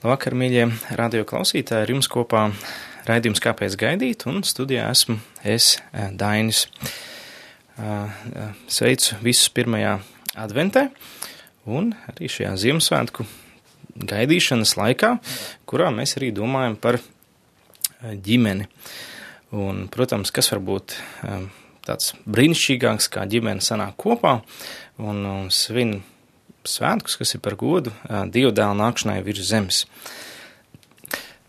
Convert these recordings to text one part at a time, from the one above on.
Labvakar, mīļie radio klausītāji, ar jums kopā raidījums Kāpēc gaidīt, un studijā esmu es, eh, Dainis. Eh, eh, sveicu visus pirmajā adventē, un arī šajā Ziemassvētku gaidīšanas laikā, kurā mēs arī domājam par ģimeni. Un, protams, kas var būt tāds brīnišķīgāks, kā ģimene sanāk kopā un, svin svētkus, kas ir par godu Dieva dēla nākšanai virs zemes.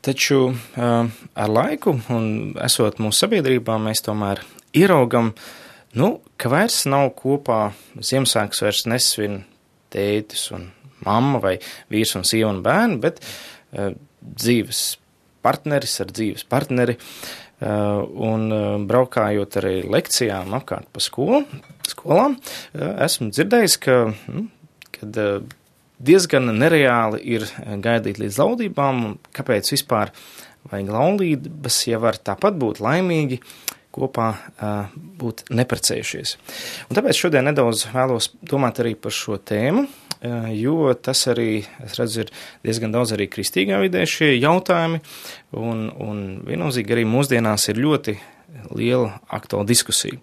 Taču ar laiku un esot mūsu sabiedrībā, mēs tomēr ieraugam, nu, ka vairs nav kopā Ziemassvētkus vairs nesvin tētis un mamma vai vīrs un sieva un bērni, bet dzīves partneris ar dzīves partneri. Un braukājot arī lekcijām apkārt pa skolu, skolām, esmu dzirdējis, ka nu, kad eh, diezgan nereāli ir eh, gaidīt līdz laulībām, un kāpēc vispār vajag laulības, ja var tāpat būt laimīgi, kopā uh, būt neprecējušies. Un tāpēc šodien nedaudz vēlos domāt arī par šo tēmu, uh, jo tas arī, es redzu, ir diezgan daudz arī kristīgā vidē šie jautājumi, un, un viennozīmīgi arī mūsdienās ir ļoti liela aktuāla diskusija.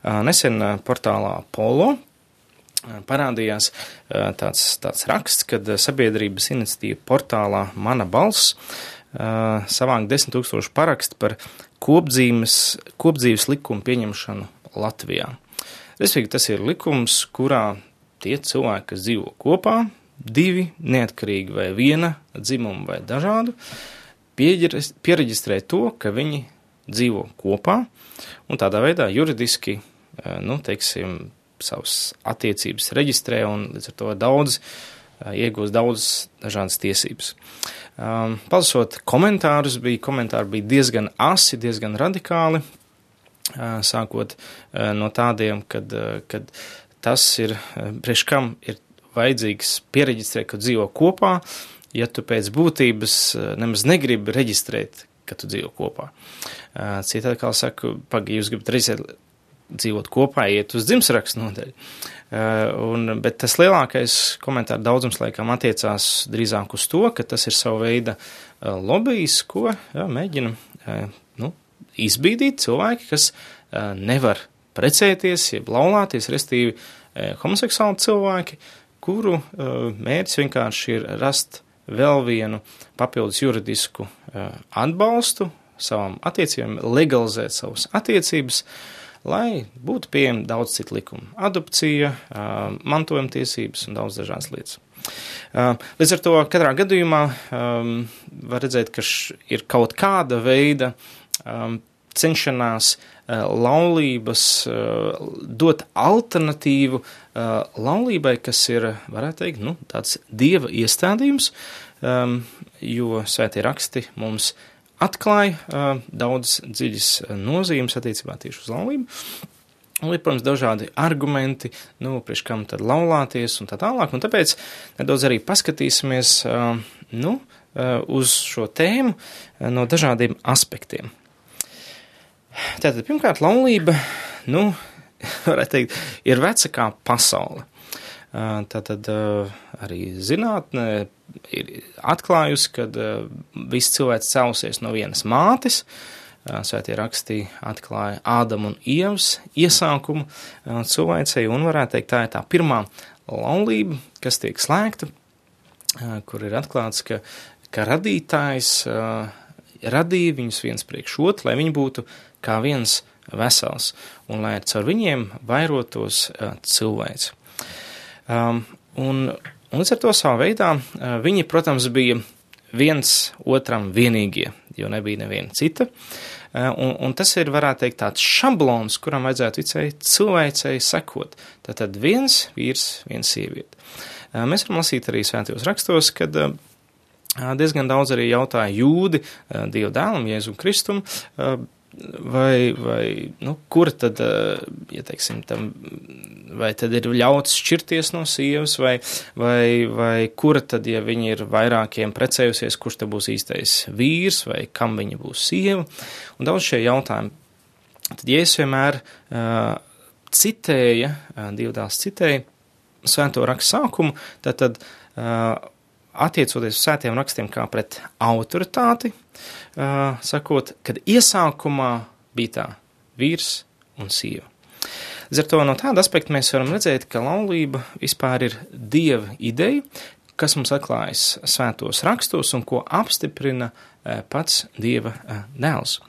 Uh, nesen portālā Polo parādījās tāds, tāds raksts, kad sabiedrības iniciatīva portālā Mana balss savākt desmit tūkstošu parakstu par kopdzīves, kopdzīves likumu pieņemšanu Latvijā. Respektīvi, tas ir likums, kurā tie cilvēki, kas dzīvo kopā, divi neatkarīgi vai viena dzimuma vai dažādu, pieregistrē to, ka viņi dzīvo kopā un tādā veidā juridiski, nu, teiksim, savas attiecības reģistrē un līdz ar to daudz iegūst daudzas dažādas tiesības. Um, palasot komentārus, bija komentāri bija diezgan asi, diezgan radikāli, uh, sākot uh, no tādiem, kad, uh, kad tas ir, priekš kam ir vajadzīgs pieregistrēt, ka dzīvo kopā, ja tu pēc būtības nemaz negribi reģistrēt, ka tu dzīvo kopā. Citādi, kā saka, pagaidi, jūs gribat reģistrēt dzīvot kopā, iet uz dzimsrakstu nodeļu. Uh, un, bet tas lielākais komentāru daudzums laikam attiecās drīzāk uz to, ka tas ir sava veida uh, lobbyis, ko jā, mēģina uh, nu, izbīdīt cilvēki, kas nevar precēties, jeb laulāties, restīvi homoseksuāli cilvēki, kuru mērķis vienkārši ir rast vēl vienu papildus juridisku atbalstu savām attiecībām, legalizēt savas attiecības, uh, lai būtu pieejami daudz citu likumu - adopcija, mantojuma tiesības un daudz dažādas lietas. Līdz ar to katrā gadījumā um, var redzēt, ka ir kaut kāda veida cenšanās laulības dot alternatīvu laulībai, kas ir, varētu teikt, nu, tāds dieva iestādījums, um, jo svētie raksti mums atklāja uh, daudz dziļas nozīmes attiecībā tieši uz laulību. Un ir, protams, dažādi argumenti, nu, priekš kam tad laulāties un tā tālāk, un tāpēc nedaudz arī paskatīsimies, uh, nu, uh, uz šo tēmu no dažādiem aspektiem. Tātad, pirmkārt, laulība, nu, varētu teikt, ir veca kā pasaule. Tātad arī zinātnē ir atklājusi, ka viss cilvēks celsies no vienas mātes. Svētie rakstī atklāja Ādamu un Ievas iesākumu cilvēcei, un varētu teikt, tā ir tā pirmā laulība, kas tiek slēgta, kur ir atklāts, ka, ka radītājs radīja viņus viens priekš otru, lai viņi būtu kā viens vesels, un lai caur viņiem vairotos cilvēks. Um, un, un ar to savā veidā viņi, protams, bija viens otram vienīgie, jo nebija neviena cita. Un, un tas ir, varētu teikt, tāds šablons, kuram vajadzētu vicei cilvēcei sekot. Tātad viens vīrs, viens sieviete. Mēs varam lasīt arī svētajos rakstos, kad diezgan daudz arī jautāja jūdi Dievu dēlam, Jēzu Kristum, vai, vai nu, kur tad, eh, ja teiksim, tam, vai tad ir ļauts šķirties no sievas, vai, vai, vai kura tad, ja viņi ir vairākiem precējusies, kurš tad būs īstais vīrs, vai kam viņa būs sieva, un daudz šie jautājumi. Tad, ja es vienmēr uh, citēja, uh, divdās citēja svēto rakstu sākumu, tad, tad uh, attiecoties uz svētiem rakstiem kā pret autoritāti, uh, sakot, kad iesākumā bija tā vīrs un sieva. Līdz ar to no tāda aspekta mēs varam redzēt, ka laulība vispār ir dieva ideja, kas mums atklājas svētos rakstos un ko apstiprina uh, pats dieva uh, dēls.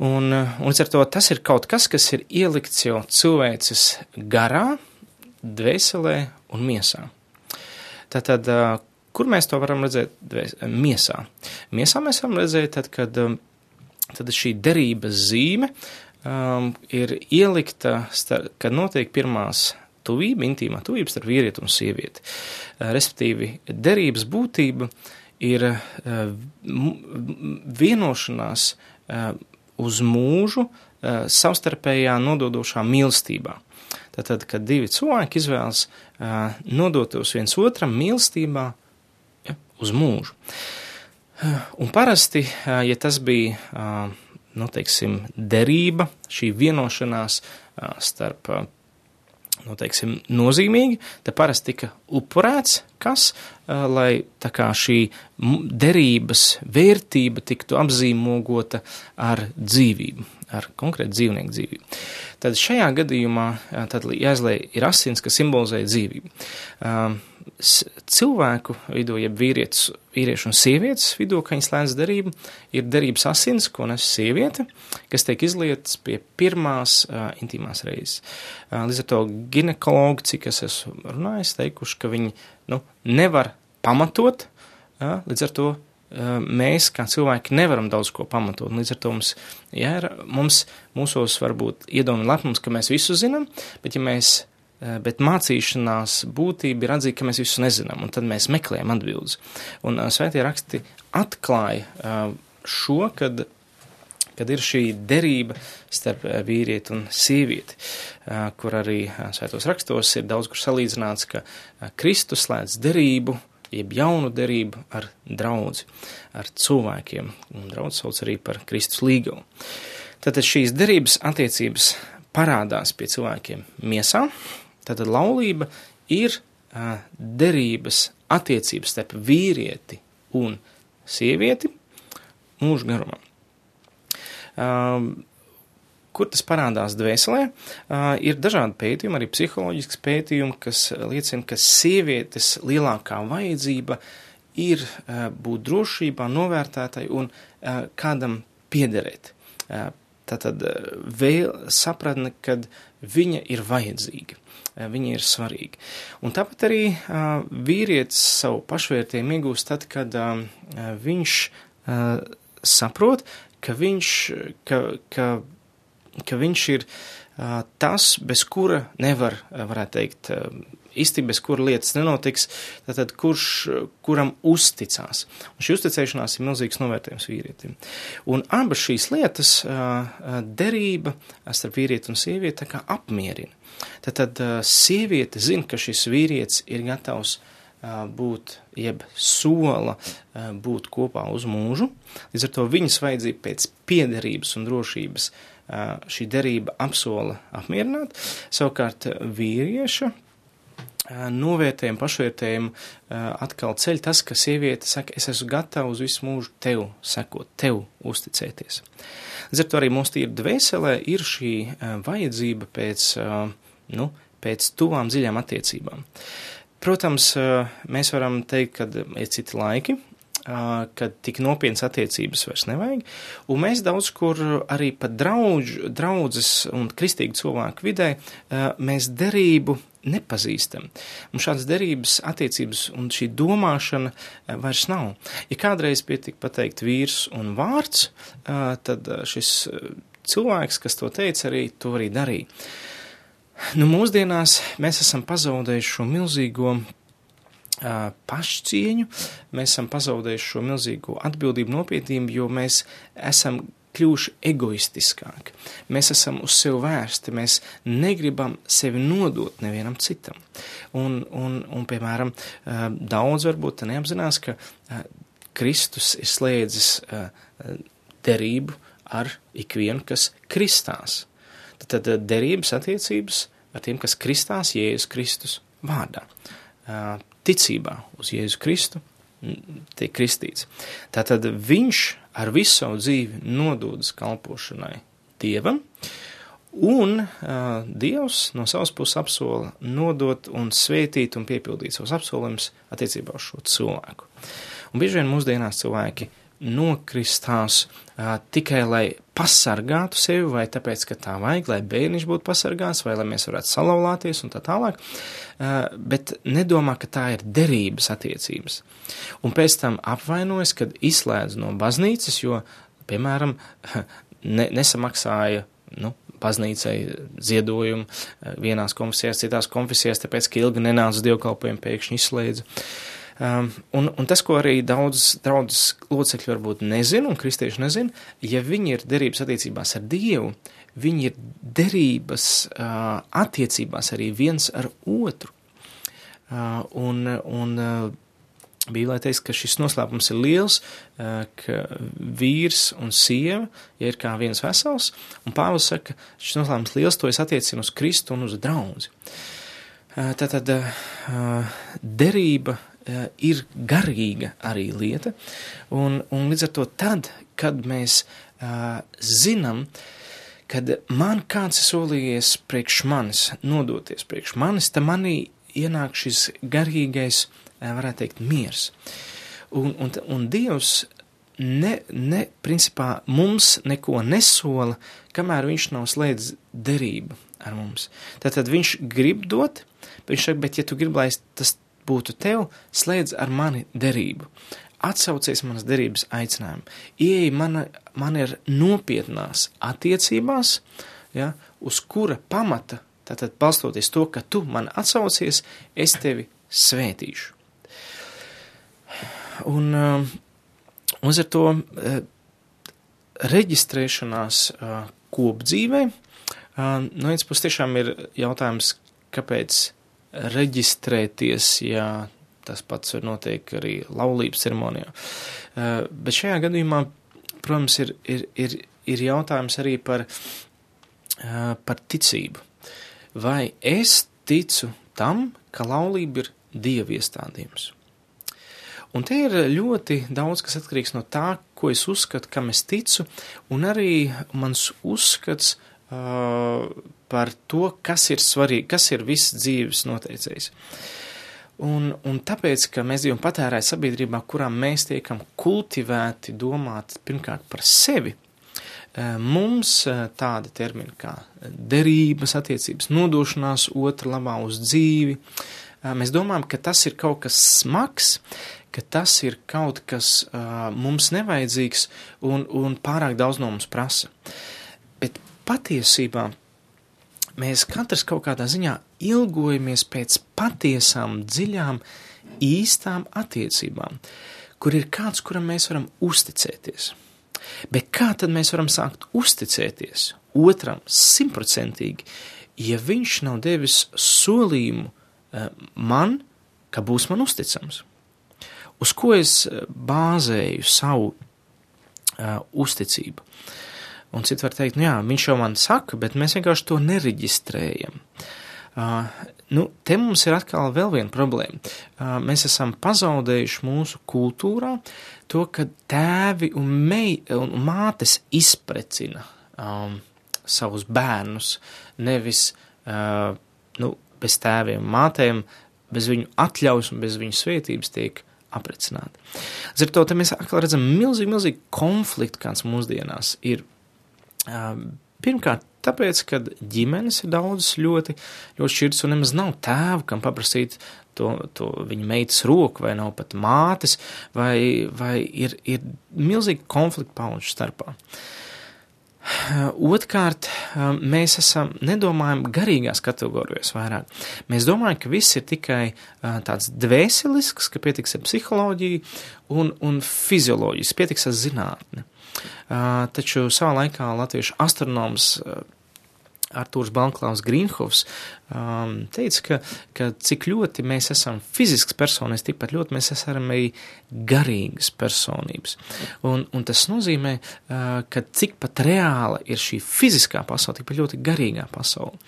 Un, un līdz ar to tas ir kaut kas, kas ir ielikts jau cilvēces garā, dvēselē un miesā. Tātad, kur mēs to varam redzēt miesā? Miesā mēs varam redzēt, tad, kad tad šī derības zīme um, ir ielikta, star, kad notiek pirmās tuvība, intīmā tuvība starp vīrieti un sievieti. Uh, respektīvi, derības būtība ir uh, vienošanās uh, uz mūžu uh, savstarpējā nododošā mīlestībā. Tātad, kad divi cilvēki izvēlas uh, nodotos viens otram mīlestībā uz mūžu. Un parasti, ja tas bija, nu, teiksim, derība, šī vienošanās starp, nu, teiksim, nozīmīgi, tad parasti tika upurēts kas, lai šī derības vērtība tiktu apzīmogota ar dzīvību, ar konkrētu dzīvnieku dzīvību. Tad šajā gadījumā tad jāizlai ir asins, kas simbolizē dzīvību. Cilvēku vidū, jeb vīrietis, vīriešu un sievietes vidū, ka viņas slēdz derību, ir derības asins, ko nes sieviete, kas tiek izlietas pie pirmās uh, intīmās reizes. Uh, līdz ar to ginekologi, cik es esmu runājis, teikuši, ka viņi nu, nevar pamatot, uh, līdz ar to mēs, kā cilvēki, nevaram daudz ko pamatot. Līdz ar to mums, jā, mums mūsos varbūt iedomina lepnums, ka mēs visu zinām, bet ja mēs, bet mācīšanās būtība ir atzīt, ka mēs visu nezinām, un tad mēs meklējam atbildes. Un svētie raksti atklāja šo, kad kad ir šī derība starp vīrieti un sievieti, kur arī svētos rakstos ir daudz kur salīdzināts, ka Kristus slēdz derību jeb jaunu derību ar draudzi, ar cilvēkiem, un draudz sauc arī par Kristus līgumu. Tātad šīs derības attiecības parādās pie cilvēkiem miesā, tātad laulība ir uh, derības attiecības starp vīrieti un sievieti mūža garumā. Um, kur tas parādās dvēselē, ir dažādi pētījumi, arī psiholoģisks pētījumi, kas liecina, ka sievietes lielākā vajadzība ir būt drošībā, novērtētai un kādam piederēt. Tātad vēl sapratne, kad viņa ir vajadzīga, viņa ir svarīga. Un tāpat arī vīrietis savu pašvērtējumu iegūst tad, kad viņš saprot, ka viņš, ka, ka ka viņš ir uh, tas, bez kura nevar, varētu teikt, uh, īsti bez kura lietas nenotiks, tātad kurš, kuram uzticās. Un šī uzticēšanās ir milzīgs novērtējums vīrietim. Un abas šīs lietas, derība starp vīrieti un sievieti, tā kā apmierina. Tātad sieviete zina, ka šis vīrietis ir gatavs būt, jeb sola būt kopā uz mūžu. Līdz ar to viņas vajadzība pēc piederības un drošības šī derība apsola apmierināt. Savukārt vīrieša novērtējumu, pašvērtējumu atkal ceļ tas, ka sieviete saka, es esmu gatava uz visu mūžu tev sekot, tev uzticēties. Līdz ar to arī mums tīri dvēselē ir šī vajadzība pēc, nu, pēc tuvām dziļām attiecībām. Protams, mēs varam teikt, ka ir citi laiki, kad tik nopietnas attiecības vairs nevajag, un mēs daudz kur arī pat draudž, draudzes un kristīgu cilvēku vidē mēs derību nepazīstam. Mums šādas derības attiecības un šī domāšana vairs nav. Ja kādreiz pietika pateikt vīrs un vārds, tad šis cilvēks, kas to teica, arī to arī darīja. Nu, mūsdienās mēs esam pazaudējuši šo milzīgo pašcieņu, mēs esam pazaudējuši šo milzīgo atbildību, nopietnību, jo mēs esam kļuvuši egoistiskāki. Mēs esam uz sevi vērsti, mēs negribam sevi nodot nevienam citam. Un, un, un piemēram, daudz varbūt neapzinās, ka Kristus ir slēdzis derību ar ikvienu, kas kristās. Tad derības attiecības ar tiem, kas kristās Jēzus Kristus vārdā. ticībā uz Jēzu Kristu, tiek kristīts. Tātad viņš ar visu savu dzīvi nododas kalpošanai Dievam, un uh, Dievs no savas puses apsola nodot un svētīt un piepildīt savus apsolījumus attiecībā uz šo cilvēku. Un bieži vien mūsdienās cilvēki nokristās uh, tikai lai pasargātu sevi, vai tāpēc, ka tā vajag, lai bērniņš būtu pasargāts, vai lai mēs varētu salauzties un tā tālāk, uh, bet nedomā, ka tā ir derības attiecības. Un pēc tam apvainojas, kad izslēdz no baznīcas, jo, piemēram, ne, nesamaksāja nu, baznīcai ziedojumu vienās konfesijās, citās konfesijās, tāpēc, ka ilgi nenāca dievkalpojumu, pēkšņi izslēdza. Um, un, un tas, ko arī daudz draudzes locekļi varbūt nezina, un kristieši nezina, ja viņi ir derības attiecībās ar Dievu, viņi ir derības uh, attiecībās arī viens ar otru. Uh, un, un uh, Bībelē teiks, ka šis noslēpums ir liels, uh, ka vīrs un sieva ja ir kā viens vesels, un Pāvils saka, šis noslēpums liels, to es attiecinu uz Kristu un uz draudzi. Uh, tātad uh, derība ir garīga arī lieta, un, un līdz ar to tad, kad mēs uh, zinām, kad man kāds ir solījies priekš manis, nodoties priekš manis, tad manī ienāk šis garīgais, uh, varētu teikt, miers. Un, un, un Dievs ne, ne, principā mums neko nesola, kamēr viņš nav slēdz derību ar mums. Tātad viņš grib dot, viņš saka, bet ja tu gribi, lai tas būtu tev, slēdz ar mani derību. Atsaucies manas derības aicinājumu. Ieej mana, man ir nopietnās attiecībās, ja, uz kura pamata, tātad balstoties to, ka tu man atsaucies, es tevi svētīšu. Un um, uz ar to uh, reģistrēšanās uh, kopdzīvē, uh, no vienas puses tiešām ir jautājums, kāpēc reģistrēties, ja tas pats notiek arī laulības ceremonijā. Uh, bet šajā gadījumā, protams, ir, ir, ir, ir jautājums arī par, uh, par ticību. Vai es ticu tam, ka laulība ir dieva iestādījums? Un te ir ļoti daudz, kas atkarīgs no tā, ko es uzskatu, kam es ticu, un arī mans uzskats uh, par to, kas ir svarīgi, kas ir viss dzīves noteicējs. Un, un tāpēc, ka mēs dzīvojam patērēju sabiedrībā, kurā mēs tiekam kultivēti domāt pirmkārt par sevi, eh, mums eh, tādi termini kā derības, attiecības, nodošanās otra labā uz dzīvi, eh, mēs domājam, ka tas ir kaut kas smags, ka tas ir kaut kas mums nevajadzīgs un, un pārāk daudz no mums prasa. Bet patiesībā mēs katrs kaut kādā ziņā ilgojamies pēc patiesām, dziļām, īstām attiecībām, kur ir kāds, kuram mēs varam uzticēties. Bet kā tad mēs varam sākt uzticēties otram simtprocentīgi, ja viņš nav devis solījumu eh, man, ka būs man uzticams? Uz ko es eh, bāzēju savu uh, uzticību? Uh, Un citi var teikt, nu jā, viņš jau man saka, bet mēs vienkārši to nereģistrējam. Uh, nu, te mums ir atkal vēl viena problēma. Uh, mēs esam pazaudējuši mūsu kultūrā to, ka tēvi un, mei, un mātes izprecina um, savus bērnus, nevis uh, nu, bez tēviem, mātēm, bez viņu atļaus un bez viņu svētības tiek aprecināti. Līdz ar to mēs atkal redzam milzīgi, milzīgi konfliktu, kāds mūsdienās ir Pirmkārt, tāpēc, ka ģimenes ir daudzas ļoti, ļoti šķirtas un nemaz nav tēva, kam paprasīt to, to viņa meitas roku, vai nav pat mātes, vai, vai ir, ir milzīgi konflikti pauģu starpā. Otkārt, mēs esam, nedomājam garīgās kategorijās vairāk. Mēs domājam, ka viss ir tikai tāds dvēselisks, ka pietiks ar psiholoģiju un, un fizioloģijas, pietiks ar zinātni. Taču savā laikā latviešu astronoms Artūrs Banklaus Grīnhofs um, teica, ka, ka cik ļoti mēs esam fizisks personības, tikpat ļoti mēs esam arī garīgas personības. Un, un tas nozīmē, uh, ka cik pat reāla ir šī fiziskā pasaule, tikpat ļoti garīgā pasaule.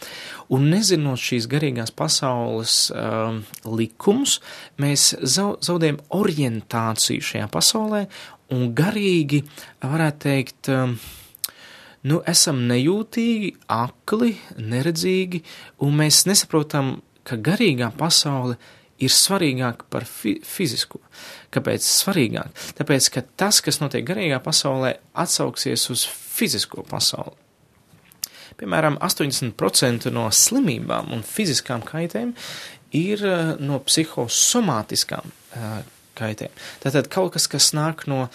Un nezinot šīs garīgās pasaules um, likumus, mēs zaudējam orientāciju šajā pasaulē un garīgi, varētu teikt, um, nu, esam nejūtīgi, akli, neredzīgi, un mēs nesaprotam, ka garīgā pasaule ir svarīgāka par fi fizisko. Kāpēc svarīgāk? Tāpēc, ka tas, kas notiek garīgā pasaulē, atsauksies uz fizisko pasauli. Piemēram, 80% no slimībām un fiziskām kaitēm ir eh, no psihosomātiskām uh, kaitēm. Tātad kaut kas, kas nāk no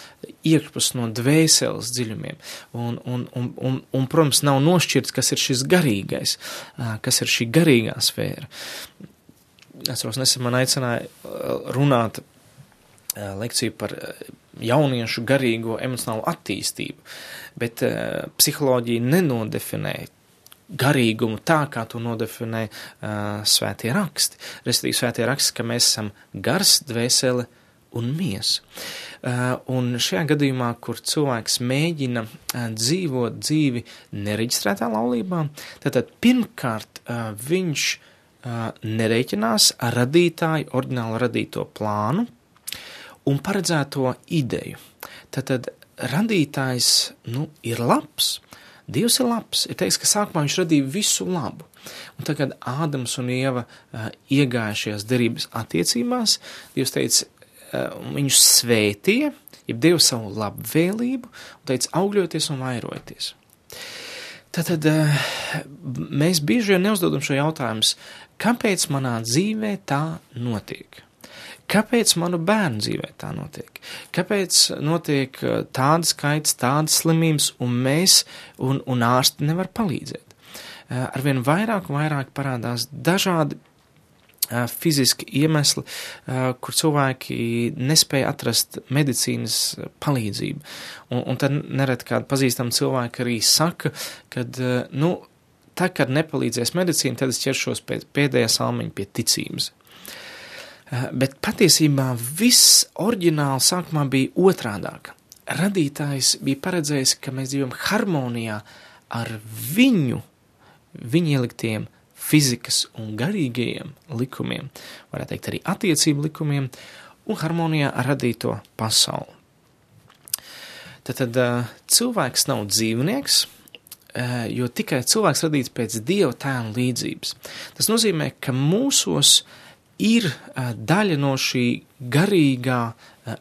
iekšpus, no dvēseles dziļumiem, un, un, un, un, un, protams, nav nošķirts, kas ir šis garīgais, kas ir šī garīgā sfēra. Vairs nesen man aicināja runāt lekciju par jauniešu garīgo emocionālo attīstību, bet psiholoģija nenodefinē garīgumu tā, kā to nodefinē uh, svētie raksti. Respektīvi, svētie raksti, ka mēs esam gars, dvēsele un miesa. Uh, un šajā gadījumā, kur cilvēks mēģina uh, dzīvot dzīvi nereģistrētā laulībā, tad pirmkārt uh, viņš nereiķinās ar radītāju oriģināli radīto plānu un paredzēto ideju. Tad radītājs nu, ir labs, Dievs ir labs. Ir teiks, ka sākumā viņš radīja visu labu. Un tagad Ādams un Ieva uh, iegāja šajās derības attiecībās. Dievs teica, viņus svētīja, jeb deva savu labvēlību un teica augļoties un vairojieties. Tātad eh, mēs bieži vien neuzdodam šo jautājumu, kāpēc manā dzīvē tā notiek? Kāpēc manu bērnu dzīvē tā notiek? Kāpēc notiek eh, tādas skaits, tādas slimības, un mēs un, un ārsti nevar palīdzēt? Arvien vairāk un vairāk parādās dažādi fiziski iemesli, kur cilvēki nespēja atrast medicīnas palīdzību. Un, un tad nereti kādi pazīstami cilvēki arī saka, ka, nu, tā, kad nepalīdzēs medicīna, tad es ķeršos pēc pēdējā salmiņa pie ticības. Bet patiesībā viss oriģināli sākumā bija otrādāk. Radītājs bija paredzējis, ka mēs dzīvojam harmonijā ar viņu, viņa ieliktiem fizikas un garīgajiem likumiem, varētu teikt arī attiecību likumiem un harmonijā ar radīto pasauli. Tad, tad cilvēks nav dzīvnieks, jo tikai cilvēks radīts pēc dieva tēla līdzības. Tas nozīmē, ka mūsos ir daļa no šī garīgā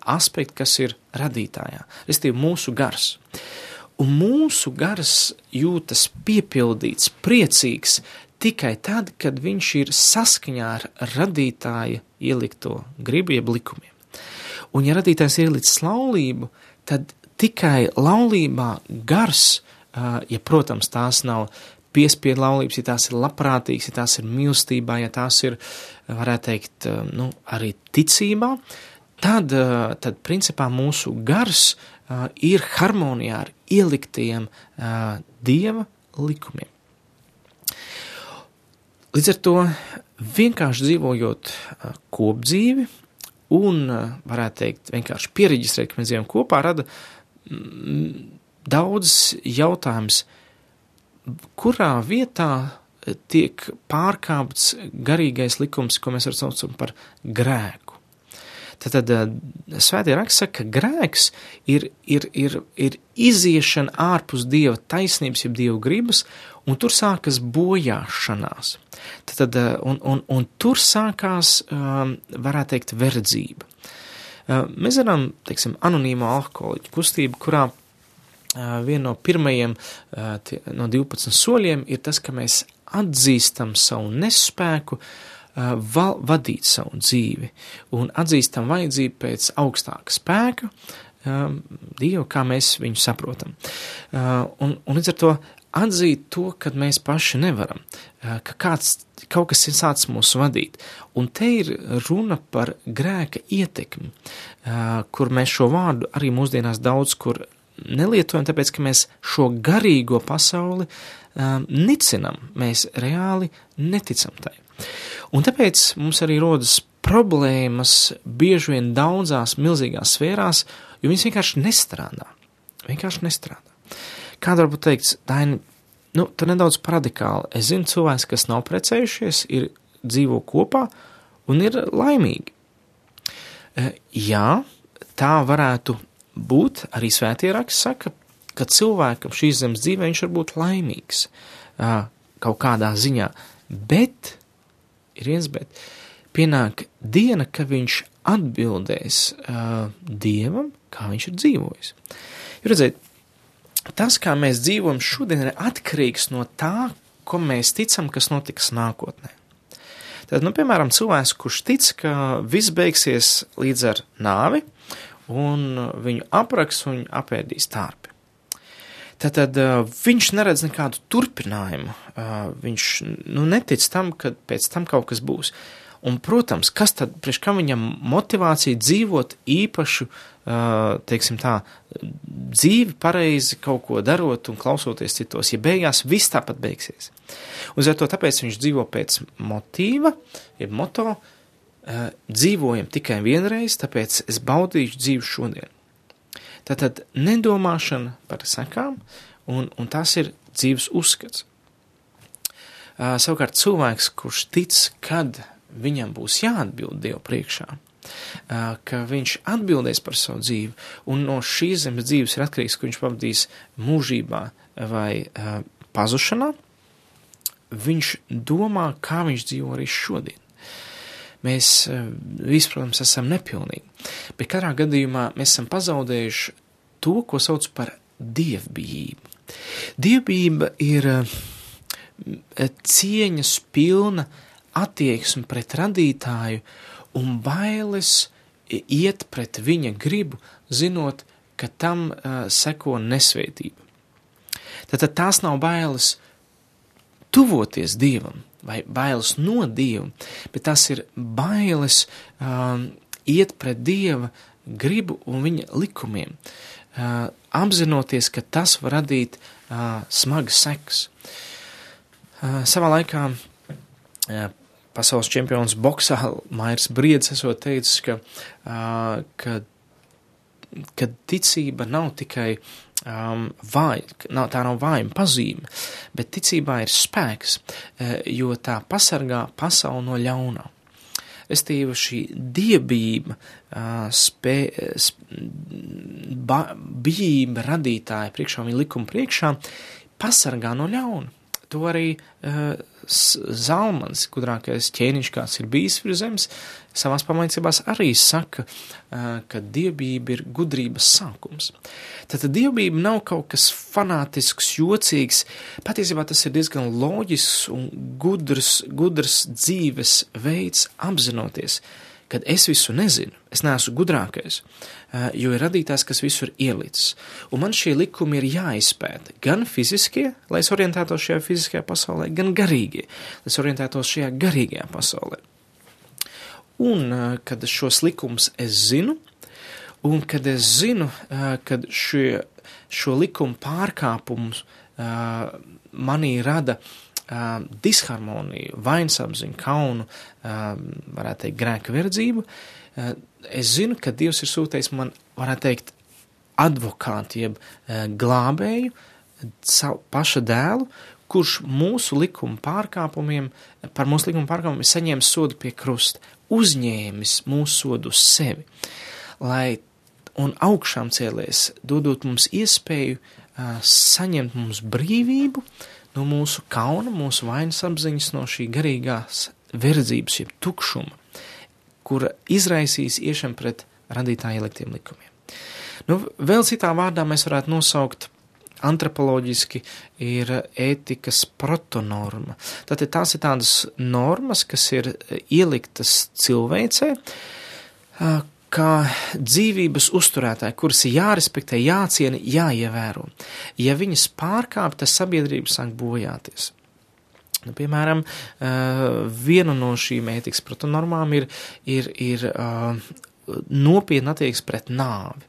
aspekta, kas ir radītājā, respektīvi mūsu gars. Un mūsu gars jūtas piepildīts, priecīgs tikai tad, kad viņš ir saskaņā ar radītāja ielikto gribu, jeb likumiem. Un, ja radītājs ir ielicis laulību, tad tikai laulībā gars, ja, protams, tās nav piespiedu laulības, ja tās ir labprātīgas, ja tās ir mīlestībā, ja tās ir, varētu teikt, nu, arī ticībā, tad, tad principā mūsu gars ir harmonijā ar ieliktiem dieva likumiem. Līdz ar to vienkārši dzīvojot kopdzīvi un, varētu teikt, vienkārši pieregistrēt, ka mēs dzīvojam kopā, rada daudz jautājums, kurā vietā tiek pārkāpts garīgais likums, ko mēs saucam par grēku. Tad svētie raksts saka, ka grēks ir, ir, ir, ir iziešana ārpus dieva taisnības, jeb dieva gribas, un tur sākas bojāšanās. Tad, eh, un, un, un tur sākās, um, varētu teikt, verdzība. Uh, mēs zinām, teiksim, anonīmo alkoholiķu kustību, kurā viena no pirmajiem no 12 soļiem ir tas, ka mēs atzīstam savu nespēku, uh, val, vadīt savu dzīvi un atzīstam vajadzību pēc augstāka spēka, um, Dievu, kā mēs viņu saprotam. Uh, un, un līdz ar to atzīt to, ka mēs paši nevaram, ka kāds, kaut kas ir sācis mūs vadīt. Un te ir runa par grēka ietekmi, kur mēs šo vārdu arī mūsdienās daudz kur nelietojam, tāpēc, ka mēs šo garīgo pasauli um, nicinam, mēs reāli neticam tai. Un tāpēc mums arī rodas problēmas bieži vien daudzās milzīgās sfērās, jo viņas vienkārši nestrādā. Vienkārši nestrādā. Kāda varbūt teikt, Daini, nu, tu nedaudz radikāli. Es zinu cilvēks, kas nav precējušies, ir dzīvo kopā un ir laimīgi. E, jā, tā varētu būt, arī svētie raksts saka, ka cilvēkam šīs zemes dzīvē viņš var būt laimīgs kaut kādā ziņā, bet, ir viens bet, pienāk diena, ka viņš atbildēs uh, Dievam, kā viņš ir dzīvojis. Jūs redzat, tas, kā mēs dzīvojam šodien, ir atkarīgs no tā, ko mēs ticam, kas notiks nākotnē. Tad, nu, piemēram, cilvēks, kurš tic, ka viss beigsies līdz ar nāvi, un viņu apraks un apēdīs tārpi. Tātad viņš neredz nekādu turpinājumu. Viņš nu, netic tam, ka pēc tam kaut kas būs. Un, protams, kas tad, priekš kam viņam motivācija dzīvot īpašu, teiksim tā, dzīvi pareizi kaut ko darot un klausoties citos, ja beigās viss tāpat beigsies. Ar to tāpēc viņš dzīvo pēc motīva, jeb moto, dzīvojam tikai vienreiz, tāpēc es baudīšu dzīvi šodien. Tātad nedomāšana par sekām, un, un tas ir dzīves uzskats. Uh, savukārt cilvēks, kurš tic, kad viņam būs jāatbild Dievu priekšā, uh, ka viņš atbildēs par savu dzīvi, un no šīs zemes dzīves ir atkarīgs, ka viņš pavadīs mūžībā vai uh, pazušanā, viņš domā, kā viņš dzīvo arī šodien. Mēs visi, protams, esam nepilnīgi, bet katrā gadījumā mēs esam pazaudējuši to, ko sauc par dievbijību. Dievbijība ir cieņas pilna attieksme pret radītāju un bailes iet pret viņa gribu, zinot, ka tam uh, seko nesvētība. Tātad tās nav bailes tuvoties Dievam, vai bailes no Dieva, bet tas ir bailes um, iet pret Dieva gribu un viņa likumiem, uh, apzinoties, ka tas var radīt uh, smagas sekas. Uh, savā laikā uh, pasaules čempions boksā Mairs Briedis esot teicis, ka, uh, ka, ka ticība nav tikai um, vāja, nav, tā nav vājuma pazīme, bet ticībā ir spēks, uh, jo tā pasargā pasauli no ļaunā. Restīvi šī diebība, uh, spē, sp, ba, bijība radītāja priekšā, viņa likuma priekšā, pasargā no ļauna. To arī uh, Zalmans, gudrākais ķēniņš, kāds ir bijis virs zemes, savās pamācībās arī saka, ka dievbijība ir gudrības sākums. Tātad dievbijība nav kaut kas fanātisks, jocīgs, patiesībā tas ir diezgan loģisks un gudrs, gudrs dzīves veids apzinoties, kad es visu nezinu, es neesmu gudrākais, jo ir radītājs, kas visur ielicis. Un man šie likumi ir jāizpēta gan fiziskie, lai es orientētos šajā fiziskajā pasaulē, gan garīgie, lai es orientētos šajā garīgajā pasaulē. Un, kad šos likumus es zinu, un kad es zinu, kad šie, šo likumu pārkāpumus manī rada disharmoniju, vainsapziņu, kaunu, varētu teikt, grēka verdzību, es zinu, ka Dievs ir sūtījis man, varētu teikt, advokātu, jeb eh, glābēju, savu paša dēlu, kurš mūsu likuma pārkāpumiem, par mūsu likuma pārkāpumiem ir saņēmis sodu pie krusta, uzņēmis mūsu sodu uz sevi, lai un augšām cēlēs, dodot mums iespēju uh, saņemt mums brīvību no mūsu kauna, mūsu vainas apziņas, no šī garīgās verdzības, jeb tukšuma kura izraisīs iešana pret radītāja ieliktiem likumiem. Nu, vēl citā vārdā mēs varētu nosaukt antropoloģiski ir ētikas protonorma. Tātad tās ir tādas normas, kas ir ieliktas cilvēcē, kā dzīvības uzturētāji, kuras ir jārespektē, jāciena, jāievēro. Ja viņas pārkāp, tas sabiedrība sāk bojāties. Nu, piemēram, viena no šīm ētikas protonormām ir, ir, ir nopietna attieksme pret nāvi.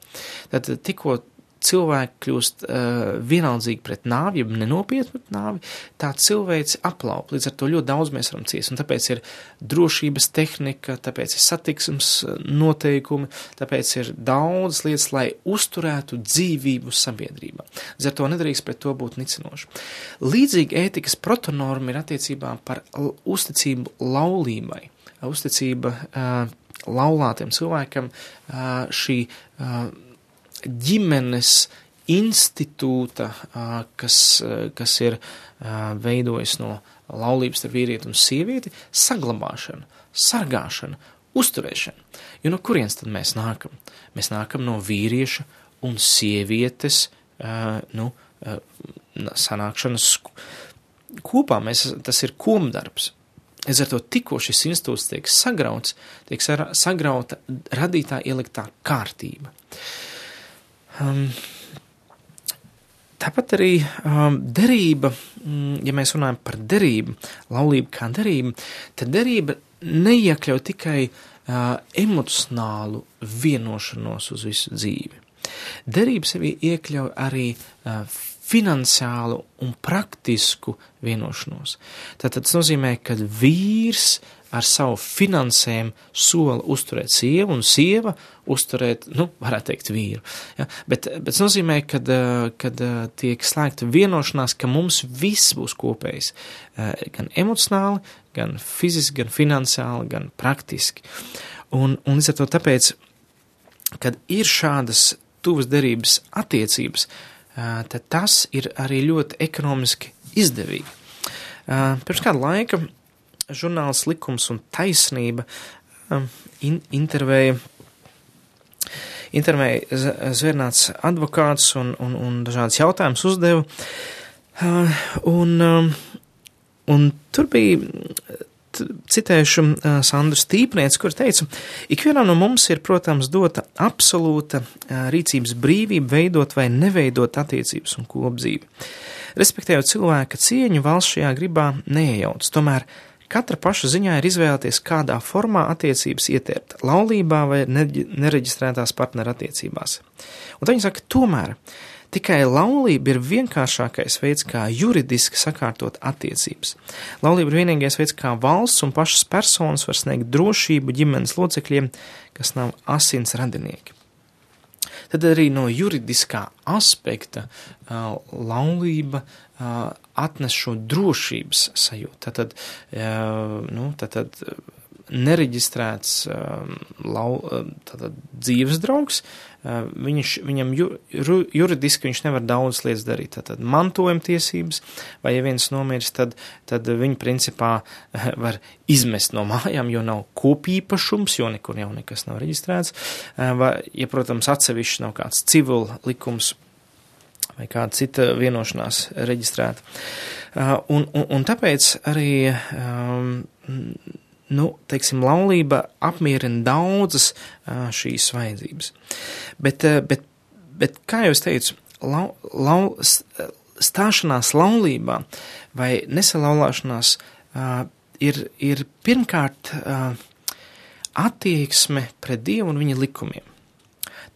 Tad tikko cilvēki kļūst uh, vienaldzīgi pret nāvi, ja nenopietni pret nāvi, tā cilvēks aplaup. Līdz ar to ļoti daudz mēs varam ciest. Un tāpēc ir drošības tehnika, tāpēc ir satiksmes noteikumi, tāpēc ir daudz lietas, lai uzturētu dzīvību sabiedrībā. Līdz ar to nedrīkst pret to būt nicinoši. Līdzīgi ētikas protonorma ir attiecībā par uzticību laulībai. Uzticība uh, laulātiem cilvēkam uh, šī uh, ģimenes institūta, kas, kas ir veidojis no laulības ar vīrieti un sievieti, saglabāšana, sargāšana, uzturēšana. Jo no kurienes tad mēs nākam? Mēs nākam no vīrieša un sievietes, nu, sanākšanas kopā. Mēs, tas ir komdarbs. Līdz ar to tikko šis institūts tiek sagrauts, tiek sagrauta radītā ieliktā kārtība. Uh, Um, tāpat arī um, derība, mm, ja mēs runājam par derību, laulību kā derību, tad derība neiekļauj tikai uh, emocionālu vienošanos uz visu dzīvi. Derība sevi iekļauj arī uh, finansiālu un praktisku vienošanos. Tātad tas nozīmē, ka vīrs ar savu finansēm sola uzturēt sievu un sieva uzturēt, nu, varētu teikt, vīru. Ja? Bet, bet tas nozīmē, ka kad tiek slēgta vienošanās, ka mums viss būs kopējs, gan emocionāli, gan fiziski, gan finansiāli, gan praktiski. Un, un līdz ar to tāpēc, kad ir šādas tuvas derības attiecības, tad tas ir arī ļoti ekonomiski izdevīgi. Pirms kāda laika žurnāls Likums un taisnība um, in, intervēja, intervēja zvērnāts advokāts un, un, un dažādas jautājumas uzdeva. Uh, un, um, un tur bija citēšu uh, Sandru Stīpnieci, kur teica, ikvienam no mums ir, protams, dota absolūta uh, rīcības brīvība veidot vai neveidot attiecības un kopdzīvi. Respektējot cilvēka cieņu, valsts šajā gribā neiejauc. Tomēr Katra paša ziņā ir izvēlēties, kādā formā attiecības ietērpt - laulībā vai nereģistrētās partneru attiecībās. Un viņi saka, tomēr tikai laulība ir vienkāršākais veids, kā juridiski sakārtot attiecības. Laulība ir vienīgais veids, kā valsts un pašas personas var sniegt drošību ģimenes locekļiem, kas nav asins radinieki. Tad arī no juridiskā aspekta uh, laulība uh, atnes šo drošības sajūtu. Tātad, uh, nu, tātad nereģistrēts um, lau, tātad, dzīves draugs, uh, viņš, viņam ju, juridiski viņš nevar daudz lietas darīt. Tātad mantojuma tiesības, vai ja viens nomirs, tad, tad viņi principā uh, var izmest no mājām, jo nav kopīpašums, jo nekur jau nekas nav reģistrēts. Uh, vai, ja, protams, atsevišķi nav kāds civil likums vai kāda cita vienošanās reģistrēta. Un, un, un tāpēc arī um, nu, teiksim, laulība apmierina daudzas šīs vajadzības. Bet, bet, bet kā jau es teicu, lau, lau, stāšanās laulībā vai nesalaulāšanās ir, ir pirmkārt attieksme pret Dievu un viņa likumiem.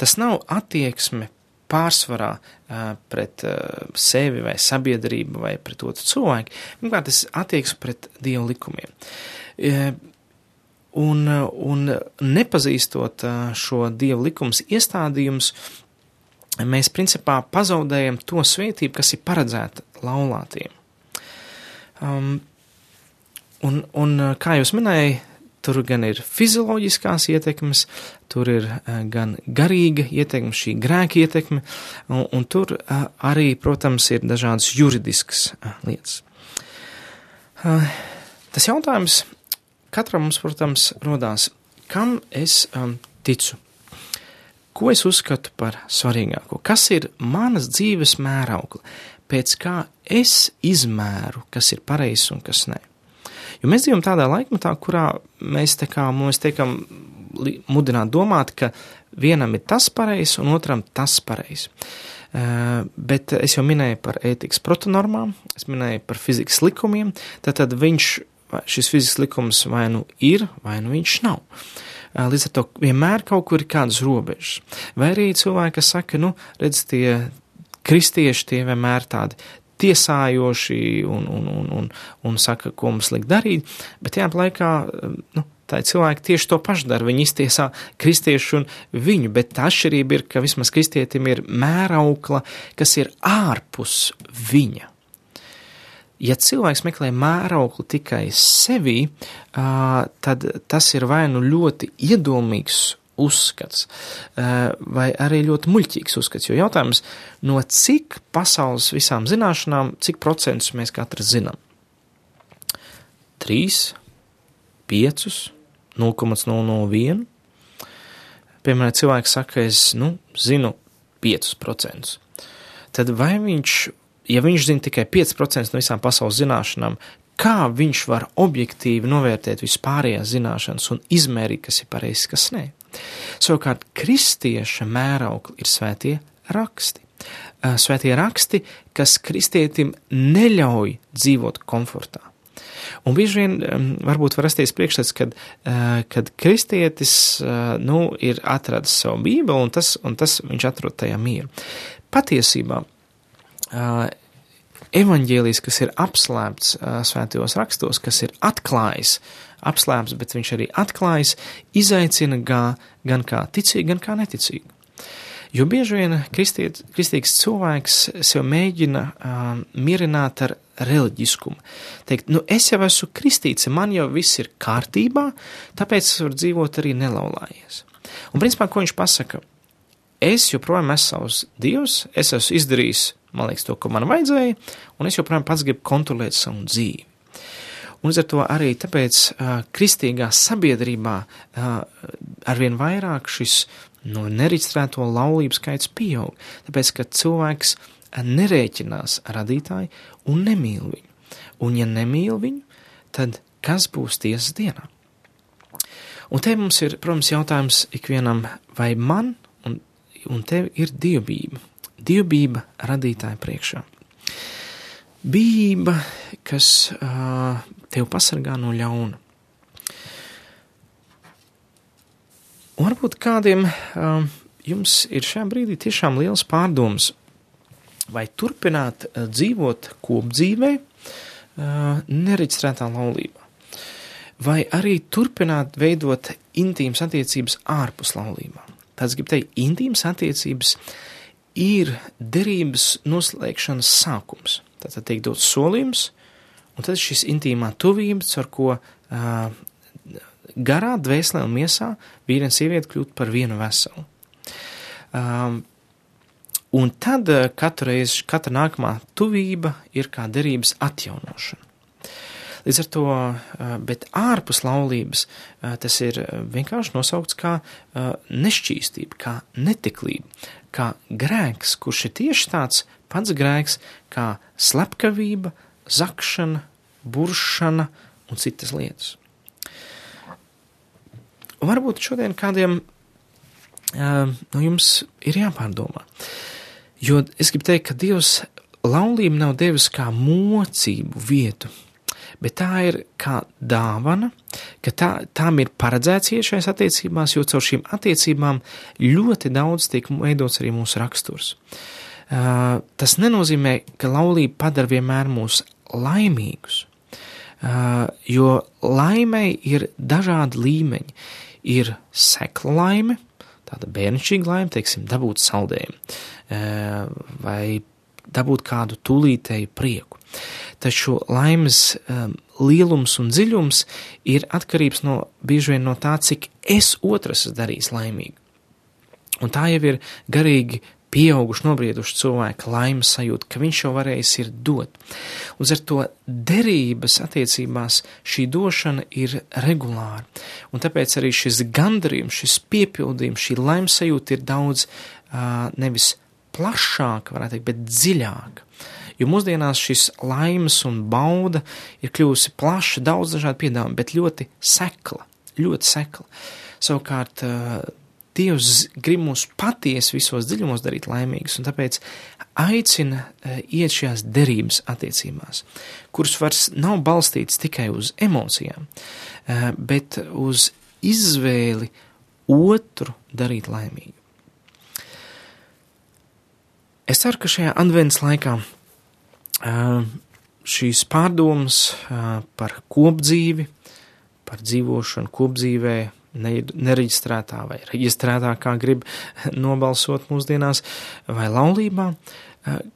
Tas nav attieksme pārsvarā pret sevi vai sabiedrību vai pret otru cilvēku. Pirmkārt, tas attieksme pret Dieva likumiem. E, un, un nepazīstot e, šo dievu likums iestādījumus, mēs principā pazaudējam to svētību, kas ir paredzēta laulātiem. Um, un, un, kā jūs minēju, tur gan ir fizioloģiskās ietekmes, tur ir gan garīga ietekme, šī grēka ietekme, un, un tur arī, protams, ir dažādas juridiskas lietas. Tas jautājums, Katram mums, protams, rodās, kam es um, ticu, ko es uzskatu par svarīgāko, kas ir manas dzīves mēraukla, pēc kā es izmēru, kas ir pareizs un kas nē. Jo mēs dzīvojam tādā laikmetā, kurā mēs tā kā mēs tiekam mudināt domāt, ka vienam ir tas pareizs un otram tas pareizs. Uh, bet es jau minēju par ētikas protonormām, es minēju par fizikas likumiem, tad viņš šis fizikas likums vai nu ir, vai nu viņš nav. Līdz ar to vienmēr kaut kur ir kādas robežas. Vai arī cilvēki, kas saka, nu, redz, tie kristieši tie vienmēr tādi tiesājoši un, un, un, un, un saka, ko mums liek darīt, bet tajā laikā, nu, tā cilvēki tieši to pašu dara. Viņi iztiesā kristiešu un viņu, bet tā atšķirība ir, ka vismaz kristietim ir mēraukla, kas ir ārpus viņa. Ja cilvēks meklē mērauklu tikai sevī, tad tas ir vai nu ļoti iedomīgs uzskats, vai arī ļoti muļķīgs uzskats. Jo jautājums, no cik pasaules visām zināšanām, cik procentus mēs katrs zinām? 3, 5, 0,001. Piemēram, cilvēks saka, es nu, zinu 5%. Tad vai viņš, ja viņš zina tikai 5% no visām pasaules zināšanām, kā viņš var objektīvi novērtēt vispārējās zināšanas un izmērīt, kas ir pareizi, kas nē? Savukārt, kristieša mēraukli ir svētie raksti. Svētie raksti, kas kristietim neļauj dzīvot komfortā. Un bieži vien varbūt var rasties priekšstats, kad, kad kristietis nu, ir atradis savu bībeli un tas, un tas viņš atrod tajā mieru. Patiesībā evaņģēlijs, kas ir apslēpts svētajos rakstos, kas ir atklājis, apslēpts, bet viņš arī atklājis, izaicina gā, gan kā ticīgi, gan kā neticīgi. Jo bieži vien kristiet, kristīgs cilvēks sev mēģina um, mierināt ar reliģiskumu. Teikt, nu es jau esmu kristīts, man jau viss ir kārtībā, tāpēc es varu dzīvot arī nelaulājies. Un principā, ko viņš pasaka? Es joprojām esmu savs dievs, es esmu izdarījis, man liekas, to, ko man vajadzēja, un es joprojām pats gribu kontrolēt savu dzīvi. Un līdz ar to arī tāpēc uh, kristīgā sabiedrībā uh, arvien vairāk šis no nereģistrēto laulību skaits pieaug, tāpēc, ka cilvēks nerēķinās radītāju un nemīl viņu. Un ja nemīl viņu, tad kas būs tiesas dienā? Un te mums ir, protams, jautājums ikvienam, vai man un, un tev ir dievbība, dievbība radītāja priekšā. Bība, kas uh, tev pasargā no ļauna. Un varbūt kādiem um, jums ir šajā brīdī tiešām liels pārdoms, vai turpināt uh, dzīvot kopdzīvē, uh, nereģistrētā laulībā, vai arī turpināt veidot intīmas attiecības ārpus laulībām. Tas grib teikt, intīmas attiecības ir derības noslēgšanas sākums. Tātad tiek dots solījums, Un tad šis intīmā tuvības, ar ko uh, garā, dvēselē un miesā vīri un sieviete kļūt par vienu veselu. Um, un tad uh, katru reizi, katra nākamā tuvība ir kā derības atjaunošana. Līdz ar to, uh, bet ārpus laulības uh, tas ir vienkārši nosaukts kā nešķīstība, kā netiklība, kā grēks, kurš ir tieši tāds pats grēks kā slepkavība, zakšana, buršana un citas lietas. Varbūt šodien kādiem uh, no jums ir jāpārdomā. Jo es gribu teikt, ka Dievs laulību nav devis kā mocību vietu, bet tā ir kā dāvana, ka tā, tām ir paredzēts iet šajās attiecībās, jo caur šīm attiecībām ļoti daudz tiek veidots arī mūsu raksturs. Uh, tas nenozīmē, ka laulība padara vienmēr mūs laimīgus, uh, jo laimei ir dažādi līmeņi. Ir sekla laime, tāda bērnišķīga laime, teiksim, dabūt saldējumu, uh, vai dabūt kādu tūlītēju prieku. Taču laimes um, lielums un dziļums ir atkarīgs no bieži vien no tā, cik es otrs darīs laimīgu. Un tā jau ir garīgi pieauguši, nobrieduši cilvēku laimes sajūta, ka viņš jau varējis ir dot. Un ar to derības attiecībās šī došana ir regulāra. Un tāpēc arī šis gandarījums, šis piepildījums, šī laimes sajūta ir daudz uh, nevis plašāka, varētu teikt, bet dziļāka. Jo mūsdienās šis laimes un bauda ir kļuvusi plaša, daudz dažādu piedāvājumu, bet ļoti sekla, ļoti sekla. Savukārt, Dievs grib mūs patiesi visos dziļumos darīt laimīgus, un tāpēc aicina uh, iet šajās derības attiecībās, kuras vairs nav balstītas tikai uz emocijām, uh, bet uz izvēli otru darīt laimīgu. Es ceru, ka šajā adventas laikā šīs pārdomas par kopdzīvi, par dzīvošanu kopdzīvē, nereģistrētā vai reģistrētā, kā grib nobalsot mūsdienās, vai laulībā,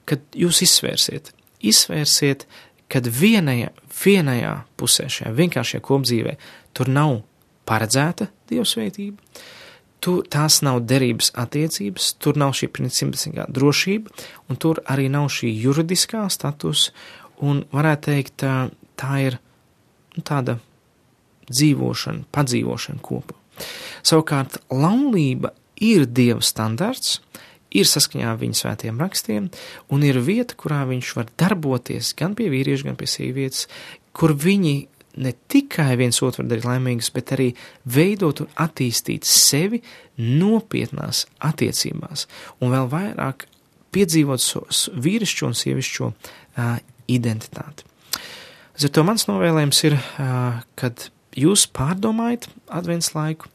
kad jūs izsvērsiet, izsvērsiet, kad vienajā, vienajā pusē šajā vienkāršajā kopdzīvē tur nav paredzēta dievsveitība, tur tās nav derības attiecības, tur nav šī principiskā drošība, un tur arī nav šī juridiskā status, un varētu teikt, tā ir nu, tāda dzīvošana, padzīvošana kopā. Savukārt, laulība ir Dieva standarts, ir saskaņā ar viņa svētiem rakstiem, un ir vieta, kurā viņš var darboties gan pie vīrieša, gan pie sievietes, kur viņi ne tikai viens otru darīt laimīgus, bet arī veidot un attīstīt sevi nopietnās attiecībās, un vēl vairāk piedzīvot so, vīrišķo un sievišķo uh, identitāti. Ar to mans novēlējums ir, uh, kad jūs pārdomājat advents laiku,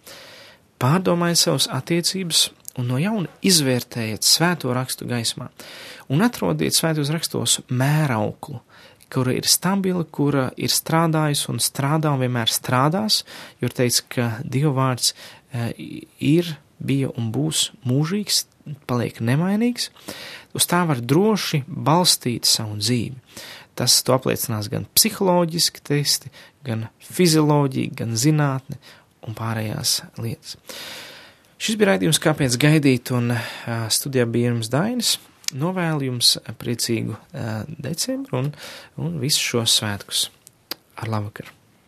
pārdomājat savas attiecības un no jauna izvērtējiet svēto rakstu gaismā un atrodiet svētos rakstos mērauklu, kura ir stabila, kura ir strādājusi un strādā un vienmēr strādās, jo ir teiks, ka Dieva vārds e, ir, bija un būs mūžīgs, paliek nemainīgs, uz tā var droši balstīt savu dzīvi. Tas to apliecinās gan psiholoģiski testi, gan fizioloģija, gan zinātne un pārējās lietas. Šis bija raidījums, kāpēc gaidīt, un studijā bija jums Dainis. Novēlu jums priecīgu decembru un, un visus šos svētkus. Ar labvakaru!